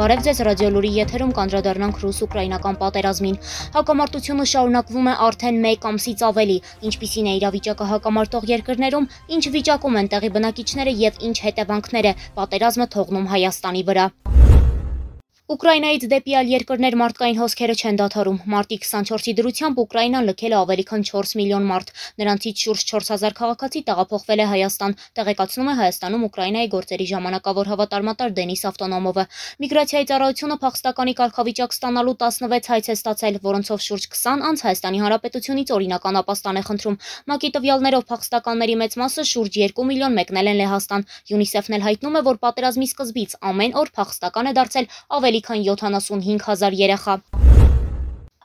Բարև ձեզ ռադիոլուրի եթերում կանդրադառնանք ռուս-ուկրաինական պատերազմին։ Հակամարտությունը շարունակվում է արդեն 1 ամսից ավելի։ Ինչպիսին է իրավիճակը հակամարտող երկրներում, ինչ վիճակում են տեղի բնակիչները եւ ինչ հետևանքներ է պատերազմը թողնում Հայաստանի վրա։ Ուկրաինայից դեպի այլ երկրներ մարդկային հոսքերը չեն դադարում։ Մարտի 24-ի դրությամբ Ուկրաինան լքել է ավելի քան 4 միլիոն մարդ։ Նրանցից շուրջ 4000 քաղաքացի տեղափոխվել է Հայաստան, տեղեկացնում է Հայաստանում Ուկրաինայի գործերի ժամանակավոր հավատարմատար Դենիս Ավտոնոմովը։ Միգրացիայի ծառայությունը փախստականի կարգավիճակ ստանալու 16 հայց է ստացել, որոնցով շուրջ 20 անց Հայաստանի Հանրապետությունից օրինական ապաստան է խնդրում։ ՄԱԿ-ի տվյալներով փախստականների մեծ մասը շուրջ 2 միլիոն մեկնել են Լեհաստան։ ՅՈՒՆԻՍԵՖ-ն էլ հայտնում է, որ պատերազմի սկզբից ամեն օր փախստական է դարձել ավելի ավելի քան 75 հազար երեխա։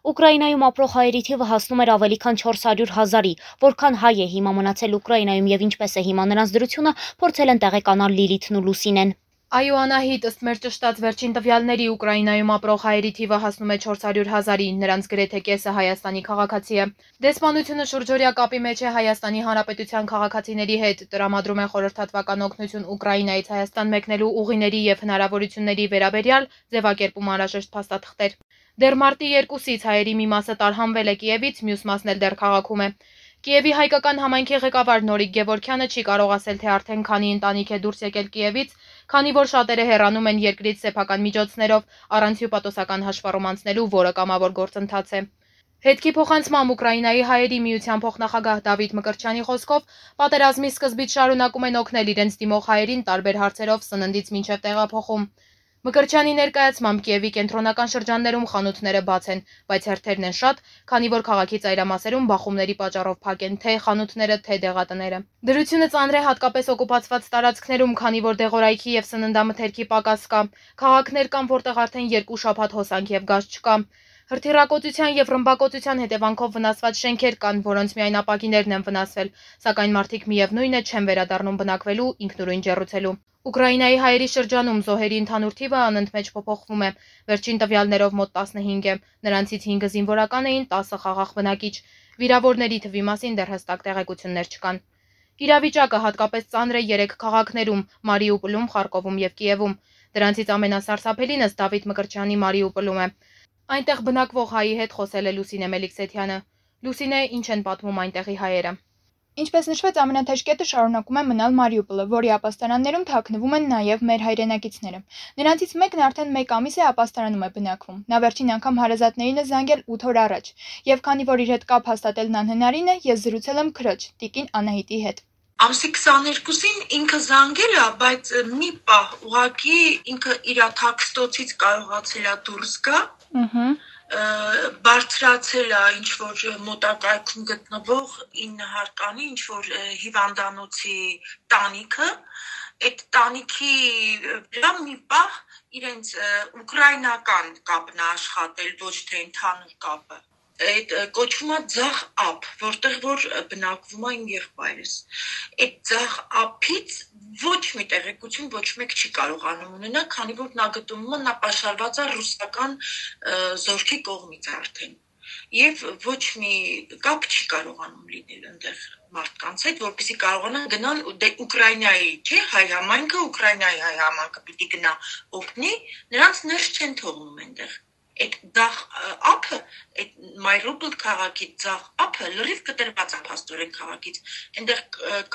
Ուկրաինայում ապրող հայերի թիվը հասնում էր ավելի քան 400 հազարի։ Որքան հայ է հիմա մնացել Ուկրաինայում եւ ինչպես է հիմա նրանց դրությունը, փորձել են տեղեկանալ Լիլիթն ու Լուսինեն։ Այո, Անահիտ, ըստ մեր ճշտած վերջին տվյալների Ուկրաինայում ապրող հայերի թիվը հասնում է 400 հազարի, նրանց գրեթե կեսը Հայաստանի քաղաքացի է։ Դեսպանությունը շուրջօրյա կապի մեջ է Հայաստանի Հանրապետության քաղաքացիների հետ, տրամադրում է խորհրդատվական օգնություն Ուկրաինայից Հայաստան մեկնելու ուղիների եւ հնարավորությունների վերաբերյալ, ձևակերպում անհրաժեշտ փաստաթղթեր։ Դեռ մարտի 2-ից հայերի մի մասը տարհանվել է Կիևից, մյուս մասն էլ դեռ քաղաքում է։ Կիևի հայկական համայնքի ղեկավար Նորիկ Գևորքյանը չի կարող ասել, թե արդեն քանի ընտանիք է դուրս եկել Կիևից, քանի որ շատերը հեռանում են երկրից սեփական միջոցներով առանց հյուպատոսական հաշվառում անցնելու, որը կամավոր գործընթաց է։ Հետքի փոխանցմամբ Ուկրաինայի հայերի միության փոխնախագահ Դավիթ Մկրտչյանի խոսքով պատերազմի սկզբից շարունակում են օգնել իրենց դիմող հայերին տարբեր հարցերով սննդից մինչև տեղափոխում։ Մկրչյանի ներկայացմամբ Կիևի կենտրոնական շրջաններում խանութները բաց են, բայց հերթերն են շատ, քանի որ քաղաքի ծայրամասերում բախումների պատճառով փակ են թե խանութները, թե դեղատները։ Դրությունը ծանր է հատկապես օկուպացված տարածքներում, քանի որ դեղորայքի եւ սննդամթերքի պակաս կա։ Քաղաքներ կան, որտեղ արդեն երկու շաբաթ հոսանք եւ գազ չկա։ Հրթիռակոծության եւ ռմբակոծության հետևանքով վնասված շենքեր կան, որոնց միայն ապակիներն են վնասվել, սակայն մարդիկ միևնույն է չեն վերադառնում բնակվելու, ինքնուրույն ջեռուցելու։ Ուկրաինայի հայերի շրջանում զոհերի ընդհանուր թիվը անընդմեջ փոփոխվում է։ Վերջին տվյալներով մոտ 15 է։ Նրանցից 5-ը զինվորական էին, 10-ը խաղաղ բնակիչ։ Վիրավորների թվի մասին դեռ հստակ տեղեկություններ չկան։ Իրավիճակը հատկապես ծանր է 3 քաղաքներում՝ Մարիուպոլում, Խարկովում եւ Կիևում։ Դրանցից ամենասարսափելին ըստ Դավիթ Մկրտչյանի Մարիուպոլում է։ Այնտեղ բնակվող հայի հետ խոսել է Լուսինե Մելիքսեթյանը։ Լուսինե, ինչ են պատմում այնտեղի հայերը։ Ինչպես նշվեց, ամենաթեժ կետը շարունակում է մնալ Մարիուպոլը, որի ապաստարաններում թաքնվում են նաև մեր հայրենակիցները։ Նրանցից մեկն արդեն 1 ամիս է ապաստարանում է բնակվում։ Նա վերջին անգամ հարազատներին է զանգել 8 օր առաջ, եւ քանի որ իր հետ կապ հաստատելն անհնարին է, ես զրուցել եմ քրոջ՝ Տիկին Անահիտի հետ։ Ամսի 22-ին ինքը զանգել է, բայց մի պահ ուղակի ինքը իր թաքստոցից կարողացել է դուրս գա։ Ահա բարձրացել է ինչ որ մոտակայքում գտնվող 9 հարկանի ինչ որ հիվանդանոցի տանիքը այդ տանիքի վրա մի պահ իրենց ուկրաինական կապն աշխատել ոչ թե ընդհանուր կապը այդ կոչվում է ձախ ափ, որտեղ որ բնակվում իմ եղբայրս։ Այդ ձախ ափից ոչ մի տեղեկություն ոչ մեկ չի կարողանում ունենալ, քանի որ նա գտնվում է նա պաշարված է ռուսական զորքի կողմից արդեն եւ ոչ մի կապ չի կարողանում լինել այնտեղ մարդկանց հետ, որպեսզի կարողանան գնալ դե Ուկրաինայի, չէ, հայ համայնքը, Ուկրաինայի հայ համայնքը պիտի գնա օգնի, նրանց ներս չեն թողնում այնտեղ այդ դախ ափը այդ մայրուպլ քաղաքի ձախ ափը լրիվ կտրված է փաստորեն քաղաքից այնտեղ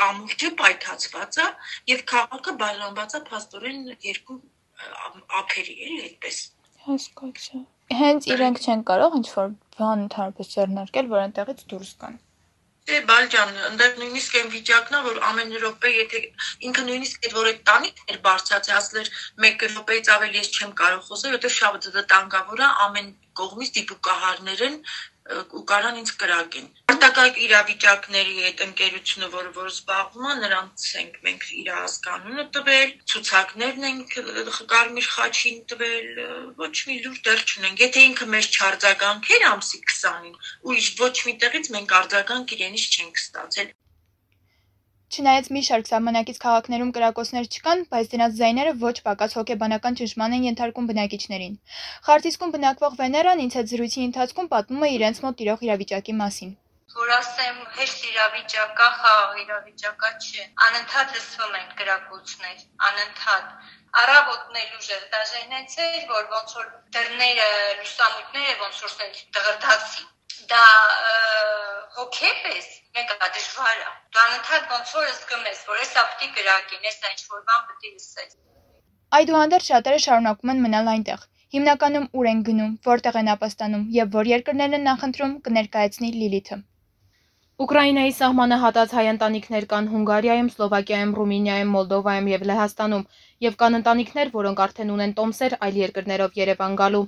կամուրջը պայթացված է եւ քաղաքը բաժանված է փաստորեն երկու ափերի էլի այդպես հասկացա հենց իրենք չեն կարող ինչ որ բան ընդհանրապես ձեռնարկել որ այնտեղից դուրս գան Դե Բալջան, ընդդեմ նույնիսկ այն վիճակն է, որ ամեն րոպե, եթե ինքը նույնիսկ այդ որ այդ տանիքն էր բարձրացել, ասել 1 րոպեից ավելի ես չեմ կարող խոսել, որովհետև շատ վտանգավոր է ամեն կողմից դիպուկահարներ են ու կարան ինձ կրակեն։ Արտակարգ իրավիճակների այդ ընկերությունը, որը որ զբաղվում է, նրանց ենք մենք իր հասկանունը տվել, ցուցակներն ենք կարմիր խաչին տվել, ոչ մի լուր դեռ չունենք։ Եթե ինքը մեզ չարձագանքեր ամսի 20-ին, ուրիշ ոչ մի տեղից մենք արձագանք իրենից չենք ստացել։ Չնայած մի շարք սահմանակից քաղաքներում կրակոցներ չկան, բայց դրանց ձայները ոչ պակաս հոգեբանական ճնշման են ենթարկում բնակիչներին։ Խարթիսկում բնակվող Վեներան ինձ հետ զրույցի ընթացքում պատմում է իրենց մոտ տիրող իրավիճակի մասին։ որ ասեմ հեշտ իրավիճակա, խաղ իրավիճակա չէ։ Անընդհատ լսվում են գրակոչներ, անընդհատ առավոտներ ուժեղ դաժանեցել, որ ոնց որ դռները, լուսամուտները ոնց որ սենց դղրդացի։ Դա հոգեպես մեկը դժվար է։ Դու անընդհատ ոնց որ զգում ես, որ էսա պիտի գրակին, էսա ինչ որ բան պիտի լսես։ Այդուհանդերձ շատերը շարունակում են մնալ այնտեղ։ Հիմնականում ուր են գնում, որտեղ են ապաստանում եւ որ երկրներն են նախընտրում կներկայացնի Լիլիթը։ Ուկրաինայի սահմանը հատած հայ ընտանիքներ կան Հունգարիայում, Սլովակիայում, Ռումինիայում, Մոլդովայում եւ Լեհաստանում, եւ կան ընտանիքներ, որոնք արդեն ունեն տոմսեր այլ երկրներով Երևան գալու։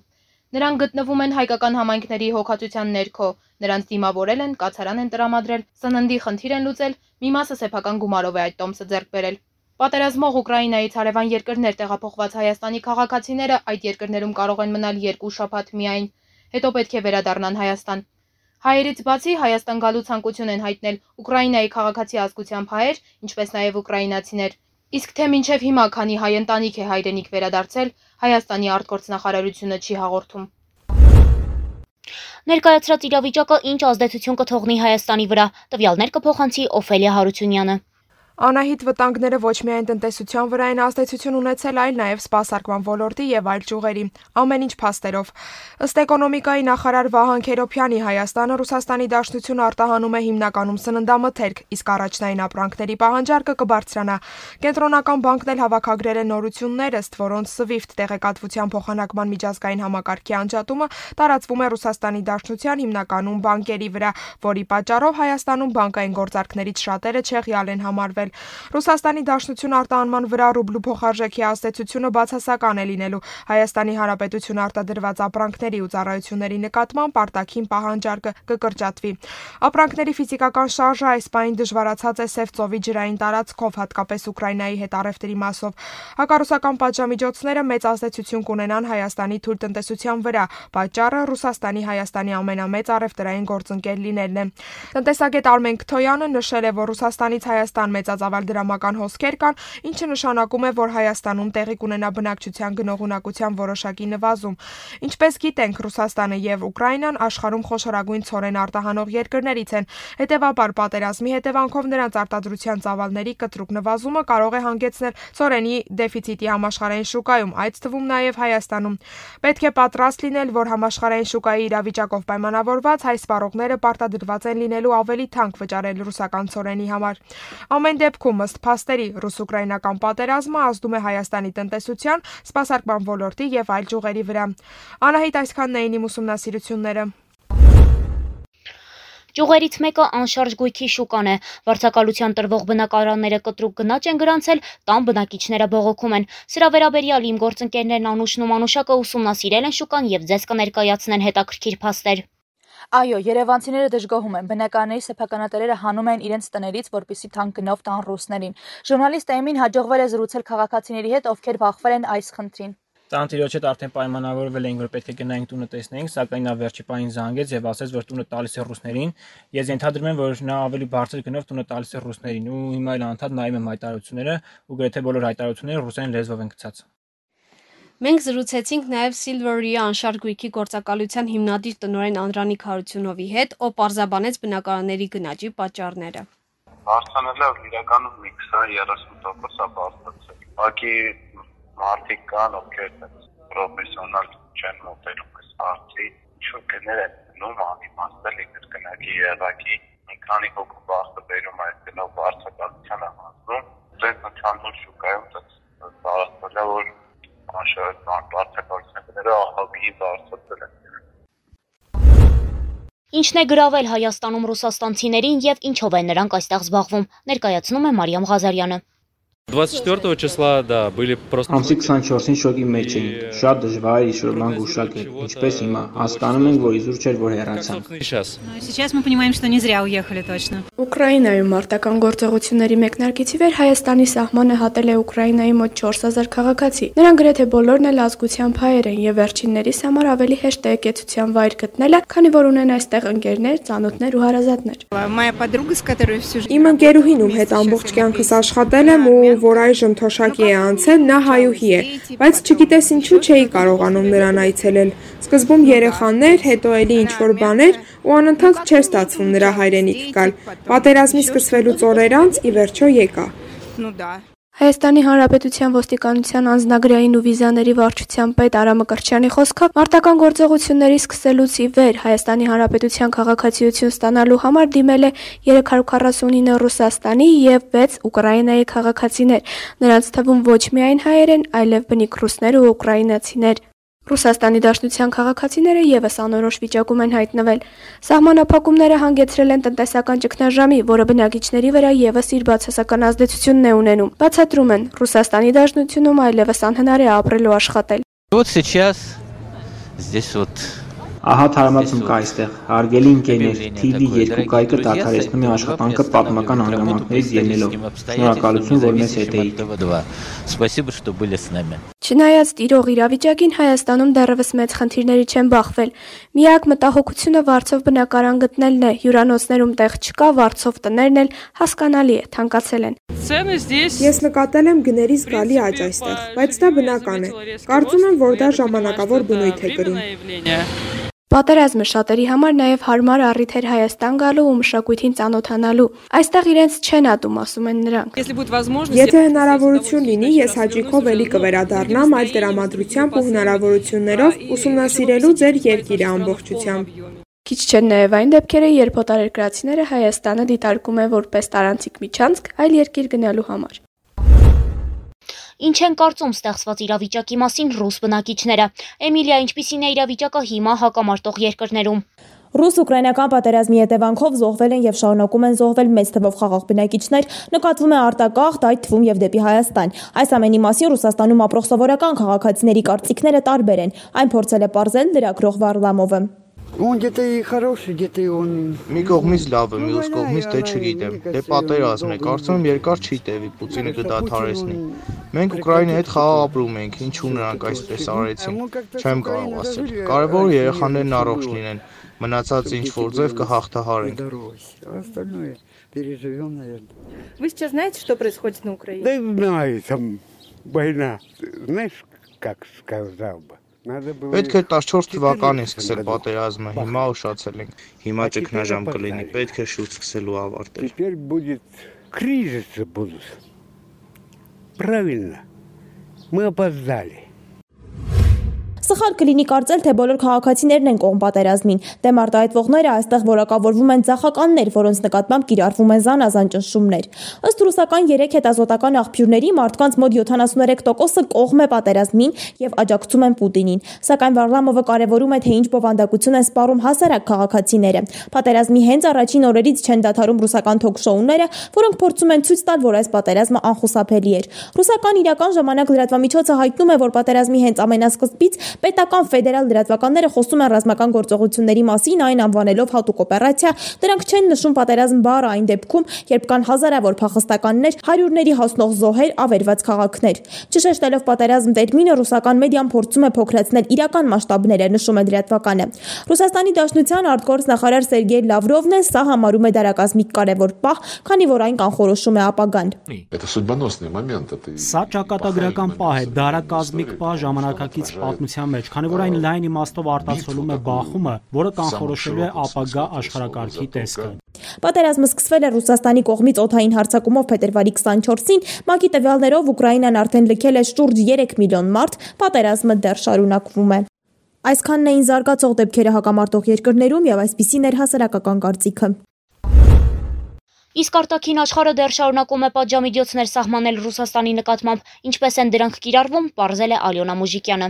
Նրանք գտնվում են հայկական համայնքների հոգացության ներքո, նրանց դիմավորել են, կացարան են տրամադրել, սննդի խնդիր են լուծել, մի մասը սեփական գումարով է այդ տոմսը ձեռք բերել։ Պատերազմող Ուկրաինայից հարևան երկրներ տեղափոխված հայաստանի քաղաքացիները այդ երկրներում կարող են մնալ երկու շաբաթ միայն, հետո պետք է վերադառնան Հայաստան։ Հայերից բացի Հայաստան գալու ցանկություն են հայտնել Ուկրաինայի քաղաքացի ազգությամբ հայեր, ինչպես նաև ուկրաինացիներ։ Իսկ թե մինչև հիմա քանի հայ ընտանիք է հայրենիք վերադարձել, Հայաստանի արտգործնախարարությունը չի հաղորդում։ Ներկայացրած իրավիճակը ինչ ազդեցություն կթողնի Հայաստանի վրա, տվյալներ կփոխանցի Օֆելիա Հարությունյանը։ Անահիտ վտանգները ոչ միայն տնտեսության վրա են ազդեցություն ունեցել, այլ նաև սպասարկման ոլորտի եւ այլ ճյուղերի, ամեն ինչ փաստերով։ Ըստ էկոնոմիկայի նախարար Վահան Քերոփյանի Հայաստանը Ռուսաստանի Դաշնություն արտահանում է հիմնականում սննդամթերք, իսկ առաջնային ապրանքների պահանջարկը կբարձրանա։ Կենտրոնական բանկն էլ հավաքագրել է նորություններ, ըստ որոնց SWIFT տեղեկատվության փոխանակման միջազգային համակարգի անջատումը տարածվում է Ռուսաստանի Դաշնության հիմնականում բանկերի վրա, որի պատճառով Հայաստանում բանկային գործարքներից շատերը չեղյալ են համարվել։ Ռուսաստանի Դաշնություն արտահանման վրա ռուբլու փոխարժեքի ազդեցությունը բացասական է լինելու Հայաստանի Հանրապետություն արտադրված ապրանքների ու ծառայությունների նկատմամբ արտաքին պահանջարկը կկրճատվի։ Ապրանքների ֆիզիկական շարժը այս պահին դժվարացած է Սև ծովի ջրային տարածքով, հատկապես Ուկրաինայի հետ առևտրի մասով։ Հակառուսական պատժամիջոցները մեծ ազդեցություն կունենան Հայաստանի թույլ տնտեսության վրա։ Պատճառը Ռուսաստանի Հայաստանի ամենամեծ առևտրային գործընկեր լինելն է։ Տնտեսագետ Արմեն Քթոյանը նշել է, որ Ռուսաստանից Հայաստան մեծ մեծածավալ դրամական հոսքեր կան, ինչը նշանակում է, որ Հայաստանում տեղի կունենա բնակչության գնողունակության որոշակի նվազում։ Ինչպես գիտենք, Ռուսաստանը եւ Ուկրաինան աշխարհում խոշորագույն ցորեն արտահանող երկրներից են։ Հետևաբար պատերազմի հետևանքով նրանց արտադրության ծավալների կտրուկ նվազումը կարող է հանգեցնել ցորենի դեֆիցիտի համաշխարհային շուկայում, այդ թվում նաեւ Հայաստանում։ Պետք է պատրաստ լինել, որ համաշխարհային շուկայի իրավիճակով պայմանավորված հայ սպառողները պարտադրված են լինելու ավելի թանկ վճարել ռուսական ցորենի համար։ Ամեն դեպքում ըստ փաստերի ռուս-ուկրաինական պատերազմը ազդում է Հայաստանի տնտեսության, սպասարկման ոլորտի եւ այլ ճյուղերի վրա։ Անահիտ այսքանն էին իմ ուսումնասիրությունները։ Ճյուղերից մեկը անշարժ գույքի շուկան է։ Վարձակալության տրվող բնակարանները կտրուկ գնաճ են գրանցել, տան բնակիչները բողոքում են։ Սրա վերաբերյալ իմ գործընկերներն Անուշն ու Մանուշակը ուսումնասիրել են շուկան եւ ձեզ կներկայացնեն հետաքրքիր փաստեր։ Այո, երևանցիները դժգոհում են։ Բնակարանների սեփականատերերը հանում են իրենց տներից, որպիսի թանկ գնով տան ռուսներին։ Ժուրնալիստ Էմին հաջողվել է զրուցել քաղաքացիների հետ, ովքեր բախվել են այս խնդրին։ Տանտիրոջ հետ արդեն պայմանավորվել էինք, որ պետք է գնայինք տունը տեսնեինք, սակայն նա վերջի պահին զանգեց եւ ասեց, որ տունը տալիս է ռուսներին։ Ես ենթադրում եմ, որ նա ավելի բարձր գնով տունը տալիս է ռուսներին ու հիմա էլ անդադ նայում եմ հայտարարությունները ու գրեթե բոլոր հայտարարությունները ռուսերեն լեզվով են գծած։ Մենք զրուցեցինք նաև Silver-ի անշարժ գույքի գործակալության հիմնադիր տնօրեն Անդրանիկ Հարությունովի հետ, ով պարզաբանեց բնակարանների գնաճի պատճառները։ Բարձրանալը իրականում մի 20-30% է բարձրացել։ Ուղղակի մարդիկ կան, ովքեր պրոֆեսիոնալ չեն մոտենում այս հարցի, ինչ-որ գներ են գնում անիմաստել իբր գնակի երակի, մի քանի հոգու բախտը բերում այս գնով բարձրացանը հանձնում, դրանց ընդհանուր շուկայում տարածվել է որ անշարժման ահագի բարձրացել են։ Ինչն է գրավել Հայաստանում ռուսաստանցիներին եւ ինչով են նրանք այստեղ զբաղվում, ներկայացնում է Մարիամ Ղազարյանը։ 24 числа, да, были просто Ամսի 24-ին շոկի մեջ էինք։ Շատ դժվար էր իշորման գուշակել։ Ինչպես հիմա, հասկանում ենք, որ իզուր չէր, որ հեռացանք։ сейчас. Сейчас мы понимаем, что не зря уехали точно։ Ուկրաինայում մարտական գործողությունների մեկնարկից ի վեր Հայաստանի սահմանը հատել է Ուկրաինայի մոտ 4000 քաղաքացի։ Նրանք գրեթե բոլորն էլ ազգությամբ հայեր են եւ վերջիններիս համար ավելի հեշտ է կեցության վայր գտնելը, քանի որ ունեն այստեղ ընկերներ, ծանոթներ ու հարազատներ։ Моя подруга, с которой всю жизнь Իմ ընկերուհին, ում հետ ամբողջ կյանքս աշխատել եմ ու որ այժմ թոշակի է անցել, նա հայուհի է, բայց չգիտես ինչու չէի կարողանում նրան այցելել։ Սկզբում երեխաներ, հետո էլի ինչ-որ բաներ ու անընդհատ չէր ստացվում նրա հայրենիք գալ։ Պատերազմի սկսվելուց օրեր անց ի վերջո եկա։ Հայաստանի Հանրապետության ոստիկանության անձնագրային ու վիզաների վարչության պետ Արամ Մկրտչյանի խոսքով մարտական գործողությունների սկսելուց ի վեր Հայաստանի Հանրապետության քաղաքացիություն ստանալու համար դիմել է 349 Ռուսաստանի եւ 6 Ուկրաինայի քաղաքացիներ։ Նրանց թվում ոչ միայն հայեր են, այլև բնիկ ռուսներ ու ուկրաինացիներ։ Ռուսաստանի Դաշնության քաղաքացիները ևս անորոշ վիճակում են հայտնվել։ Սահմանափակումները հանգեցրել են տնտեսական ճգնաժամի, որը բնակիչների վրա ևս իր բացասական ազդեցությունն է ունենում։ Բացատրում են, Ռուսաստանի Դաշնությունում այլևս անհնար է ապրել ու աշխատել։ Вот сейчас здесь вот Ահա թարմացում կա այստեղ։ Հարգելի ընկերներ, TV 2 կայքը դադարեցնում է աշխատանքը պատմական հանգամանքներից ելնելով։ Շնորհակալություն, որ մեզ հետ էիք։ Спасибо, что были с нами։ Չնայած տիրող իրավիճակին Հայաստանում դեռևս մեծ խնդիրների չեն բախվել։ Միակ մտահոգությունը վարձով բնակարան գտնելն է։ Հյուրանոցներում տեղ չկա, վարձով տներն էլ հասկանալի է, թանկացել են։ Ես նկատել եմ գների զգալի աճ այստեղ, բայց դա բնական է։ Կարծում եմ, որ դա ժամանակավոր բնույթ է կրում։ Պատերազմը շատերի համար նաև հարմար առիթ էր Հայաստան գալու ու մշակույթին ծանոթանալու։ Այստեղ իրենց չեն ատում, ասում են նրանք։ Եթե հնարավորություն լինի, ես հաճիկով էլի կվերադառնամ այլ դրամատրությամբ ու հնարավորություններով ուսումնասիրելու ձեր երկիրը ամբողջությամբ։ Քիչ չեն նաև այն դեպքերը, երբ օտարերկրացիները Հայաստանը դիտարկում են որպես տարանցիկ միջանցք այլ երկիր գնալու համար։ Ինչ են կարծում ստեղծված իրավիճակի մասին ռուս բնակիչները։ Էմիլիա, ինչպիսին է իրավիճակը հիմա հակամարտող երկրներում։ Ռուս-ուկրաինական պատերազմի հետևանքով զոհվել են եւ շարունակում են զոհվել մեծ թվով խաղաղ բնակիչներ, նկատվում է արտակաղթ, այդ թվում եւ դեպի Հայաստան։ Այս ամենի մասին Ռուսաստանում ապրող սովորական քաղաքացիների կարծիքները տարբեր են։ Այն փորձել է ողրել լրագրող Վարլամովը։ Он где-то и хороший, где-то и он Մի կողմից լավ է, մյուս կողմից դե չգիտեմ։ Դե պատերազմ է, կարծում եմ երկար չի տևի, Պուտինը կդադարեցնի։ Մենք Ուկրաինայի հետ խաղաղ ապրում ենք, ինչու նրանք այսպես արեցին։ Չեմ կարող ասել։ Կարևորը երեխաներն առողջ լինեն, մնացած ինչ որ ձև կհաղթահարենք։ Остальное переживем, наверное. Вы сейчас знаете, что происходит на Украине? Да знаю, там война. Знаешь, как сказал бы. Պետք է 14 թվականին սկսել պատերազմը, հիմա ուշացել ենք։ Հիմա ճգնաժամ կլինի, պետք է շուտ սկսելու ավարտել։ Теперь будет кризисы будут. Правильно. Мы опоздали. Սխալ կլինի կարծել, թե բոլոր քաղաքացիներն են կողմ պատերազմին։ Դեմ արտահայտվողները այստեղ որակավորվում են ցախականներ, որոնց նկատմամբ կիրառվում են զանազան ճնշումներ։ Ըստ ռուսական 3 հետազոտական աղբյուրների մարդկանց մոտ 73%-ը կողմ է պատերազմին եւ աջակցում են Պուտինին։ Սակայն Վարլամովը կարևորում է, թե ինչ բովանդակություն են սպառում հասարակ քաղաքացիները։ Պատերազմի հենց առաջին օրերից չեն դադարում ռուսական թոք-շոուները, որոնք փորձում են ցույց տալ, որ այս պատերազմը անխուսափելի էր։ Ռուսական իրական ժամանակ լրատվամիջոցը հայտնում է, որ պատերազմի հենց ամենասկզբից Պետական ֆեդերալ լրատվականները խոսում են ռազմական գործողությունների մասին, այն անվանելով հատուկ օպերացիա, նրանք չեն նշում պատերազմ բառը այն դեպքում, երբ կան հազարավոր փախստականներ, հարյուրների հասնող զոհեր, ավերված քաղաքներ։ Չշեշտելով պատերազմ տերմինը ռուսական մեդիան փորձում է փոքրացնել իրական մասշտաբները, նշում է լրատվականը։ Ռուսաստանի Դաշնության արտգործնախարար Սերգեյ Լավրովն է սա համարում է դարակազմիկ կարևոր պահ, քանի որ այն կանխորոշում է ապագան։ Սա ճակատագրական պահ է, դարակազմիկ պահ ժամանակակից պատմության մեջ, քանի որ այն լայն իմաստով արտացոլում է բախումը, որը կանխորոշելու է ապագա աշխարհակարգի տեսքը։ Պատերազմը սկսվել է Ռուսաստանի կողմից օթային հարձակումով փետրվարի 24-ին, ՄԱԿ-ի տվյալներով Ուկրաինան արդեն լքել է շուրջ 3 միլիոն մարդ, պատերազմը դեռ շարունակվում է։ Այսքանն էին զարգացող դեպքերը հակամարտող երկրներում եւ այսպիսին էր հասարակական կարծիքը։ Իսկ արտաքին աշխարհը դեռ շարունակում է պատժամիջոցներ սահմանել Ռուսաստանի նկատմամբ, ինչպես են դրանք կիրառվում, ողրել է Ալյոնա Մուժիկյանը։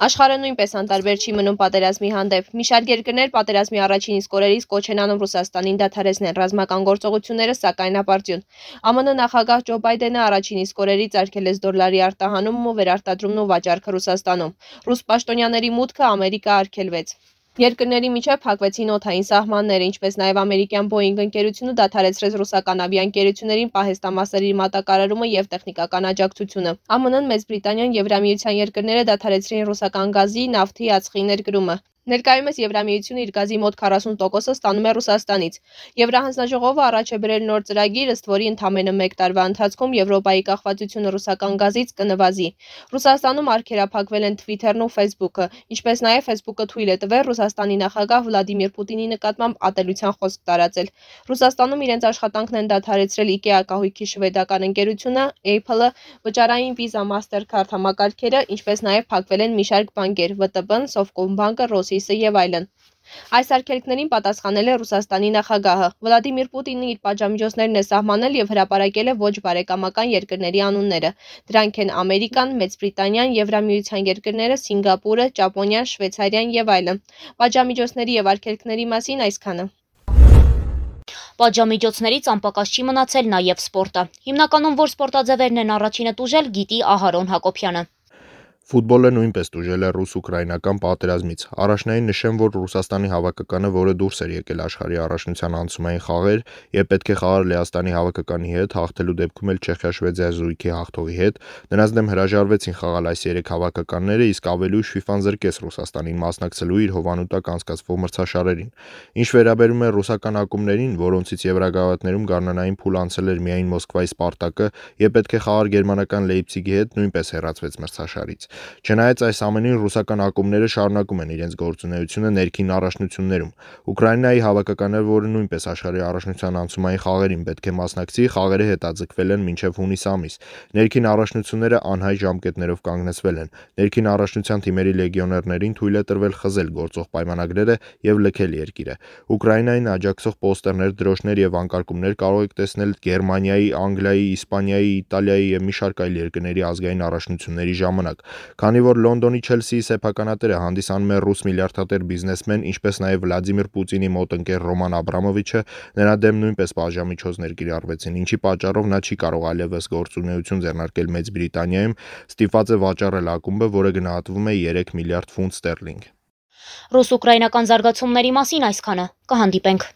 Աշխարհը նույնպես անտարբեր չի մնում պատերազմի հանդեպ։ Մի շարք երկրներ պատերազմի առաջին իսկ օրերից կոչ են անում Ռուսաստանին դադարեցնել ռազմական գործողությունները, սակայն ապարդյուն։ ԱՄՆ նախագահ Ջո Բայդենը առաջին իսկ օրերից արգելեց դոլարի արտահանումն ու վերարտադրումն ու վաճառքը Ռուսաստանում։ Ռուս պաշտոնյաների մուտքը Ամերիկա արգելվեց։ Երկրների միջև փակվեցին օդային սահմանները, ինչպես նաև ամերիկյան Boeing ընկերությունը դադարեցրեց ռուսական ավիաընկերություններին պահեստամասերի մատակարարումը եւ տեխնիկական աջակցությունը։ ԱՄՆ-ն, Մեծ Բրիտանիան, Եվրամիության երկրները դադարեցրին ռուսական գազի, նավթի, ածխի ներկրումը։ Ներկայումս Եվրամիությունը իր գազի մոտ 40%-ը ստանում է Ռուսաստանից։ Եվրահանձնաժողովը առաջ է բերել նոր ծրագիր, ըստ որի ընդամենը 1 տարվա ընթացքում Եվրոպայի կախվածությունը ռուսական գազից կնվազի։ Ռուսաստանում արգելափակվել են Twitter-ն ու Facebook-ը, ինչպես նաև Facebook-ը թույլ է տվել Ռուսաստանի նախագահ Վլադիմիր Պուտինի նկատմամբ ատելության խոսք տարածել։ Ռուսաստանում իրենց աշխատանքն են դադարեցրել IKEA կահույքի շվեդական ընկերությունը, Apple-ը, վճարային Visa Mastercard համակարգերը, ինչպես նաև փակվել են մի շարք բանկեր՝ ՎՏԲ-ն, Sovcombank-ը, Ռոսիսը եւ այլն։ Այս արգելքներին պատասխանել է Ռուսաստանի նախագահը։ Վլադիմիր Պուտինը իր պատժամիջոցներն է սահմանել եւ հրապարակել է ոչ բարեկամական երկրների անունները։ Դրանք են Ամերիկան, Մեծ Բրիտանիան, Եվրամիության երկրները, Սինգապուրը, Ճապոնիան, Շվեյցարիան եւ այլն։ Պատժամիջոցների եւ արգելքների մասին այսքանը։ Պատժամիջոցներից անպակաս չի մնացել նաև սպորտը։ Հիմնականում որ սպորտաձևերն են առաջինը տուժել, գիտի Ահարոն Հակոբյանը։ Ֆուտբոլը նույնպես տուժել է ռուս-ուկրաինական պատերազմից։ Առաջնային նշեմ, որ Ռուսաստանի հավաքականը, որը դուրս էր եկել աշխարհի առաջնության անցումային խաղեր եւ պետք է խաղար Լեհաստանի հավաքականի հետ, հաղթելու դեպքում էլ Չեխիա-Շվեդիա զույգի հաղթողի հետ, նրանց դեմ հրաժարվեցին խաղալ այս երեք հավաքականները, իսկ ավելի ուշ FIFA-ն զրկեց Ռուսաստանին մասնակցելու իր հովանուտակ անցկացվող մրցաշարերին։ Ինչ վերաբերում է ռուսական ակումբներին, որոնցից Եվրագավաթներում գարնանային փուլ անցել էր միայն Մոսկվայի Սպարտակը եւ պետք է խաղար գերմանական Լեյպցիգի հետ, նույնպես հեռացվեց մրցաշարից։ Չնայած այս ամենին ռուսական ակումբները շարունակում են իրենց գործունեությունը ներքին առաջնություններում։ Ուկրաինայի հավաքականները, որը նույնպես աշխարհի առաջնության անցումային խաղերին պետք է մասնակցի, խաղերը հետաձգվել են մինչև հունիս ամիս։ Ներքին առաջնությունները անհայ ժամկետներով կանգնեցվել են։ Ներքին առաջնության թիմերի լեգիոներներին թույլ է տրվել խզել գործող պայմանագրերը եւ լքել երկիրը։ Ուկրաինային աջակցող պոստերներ, դրոշներ եւ անկարգումներ կարող եք տեսնել Գերմանիայի, Անգլիայի, Իսպանիայի, Իտալիայի եւ մի շարք այլ երկրների ազգային առաջնությունների ժամանակ։ Քանի որ Լոնդոնի Չելսիի սեփականատերը հանդիսանում է ռուս միլիարդատեր բիզնեսմեն, ինչպես նաև Վլադիմիր Պուտինի մոտ ընկեր Ռոման Աբրամովիչը, նրա դեմ նույնպես բաժամիջոցներ կիրառվեցին, ինչի պատճառով նա չի կարող այլևս գործունեություն ձեռնարկել Մեծ Բրիտանիայում, ստիպված է վաճառել ակումբը, որը գնահատվում է 3 միլիարդ ֆունտ ստերլինգ։ Ռուս-ուկրաինական զարգացումների մասին այսքանը։ Կհանդիպենք։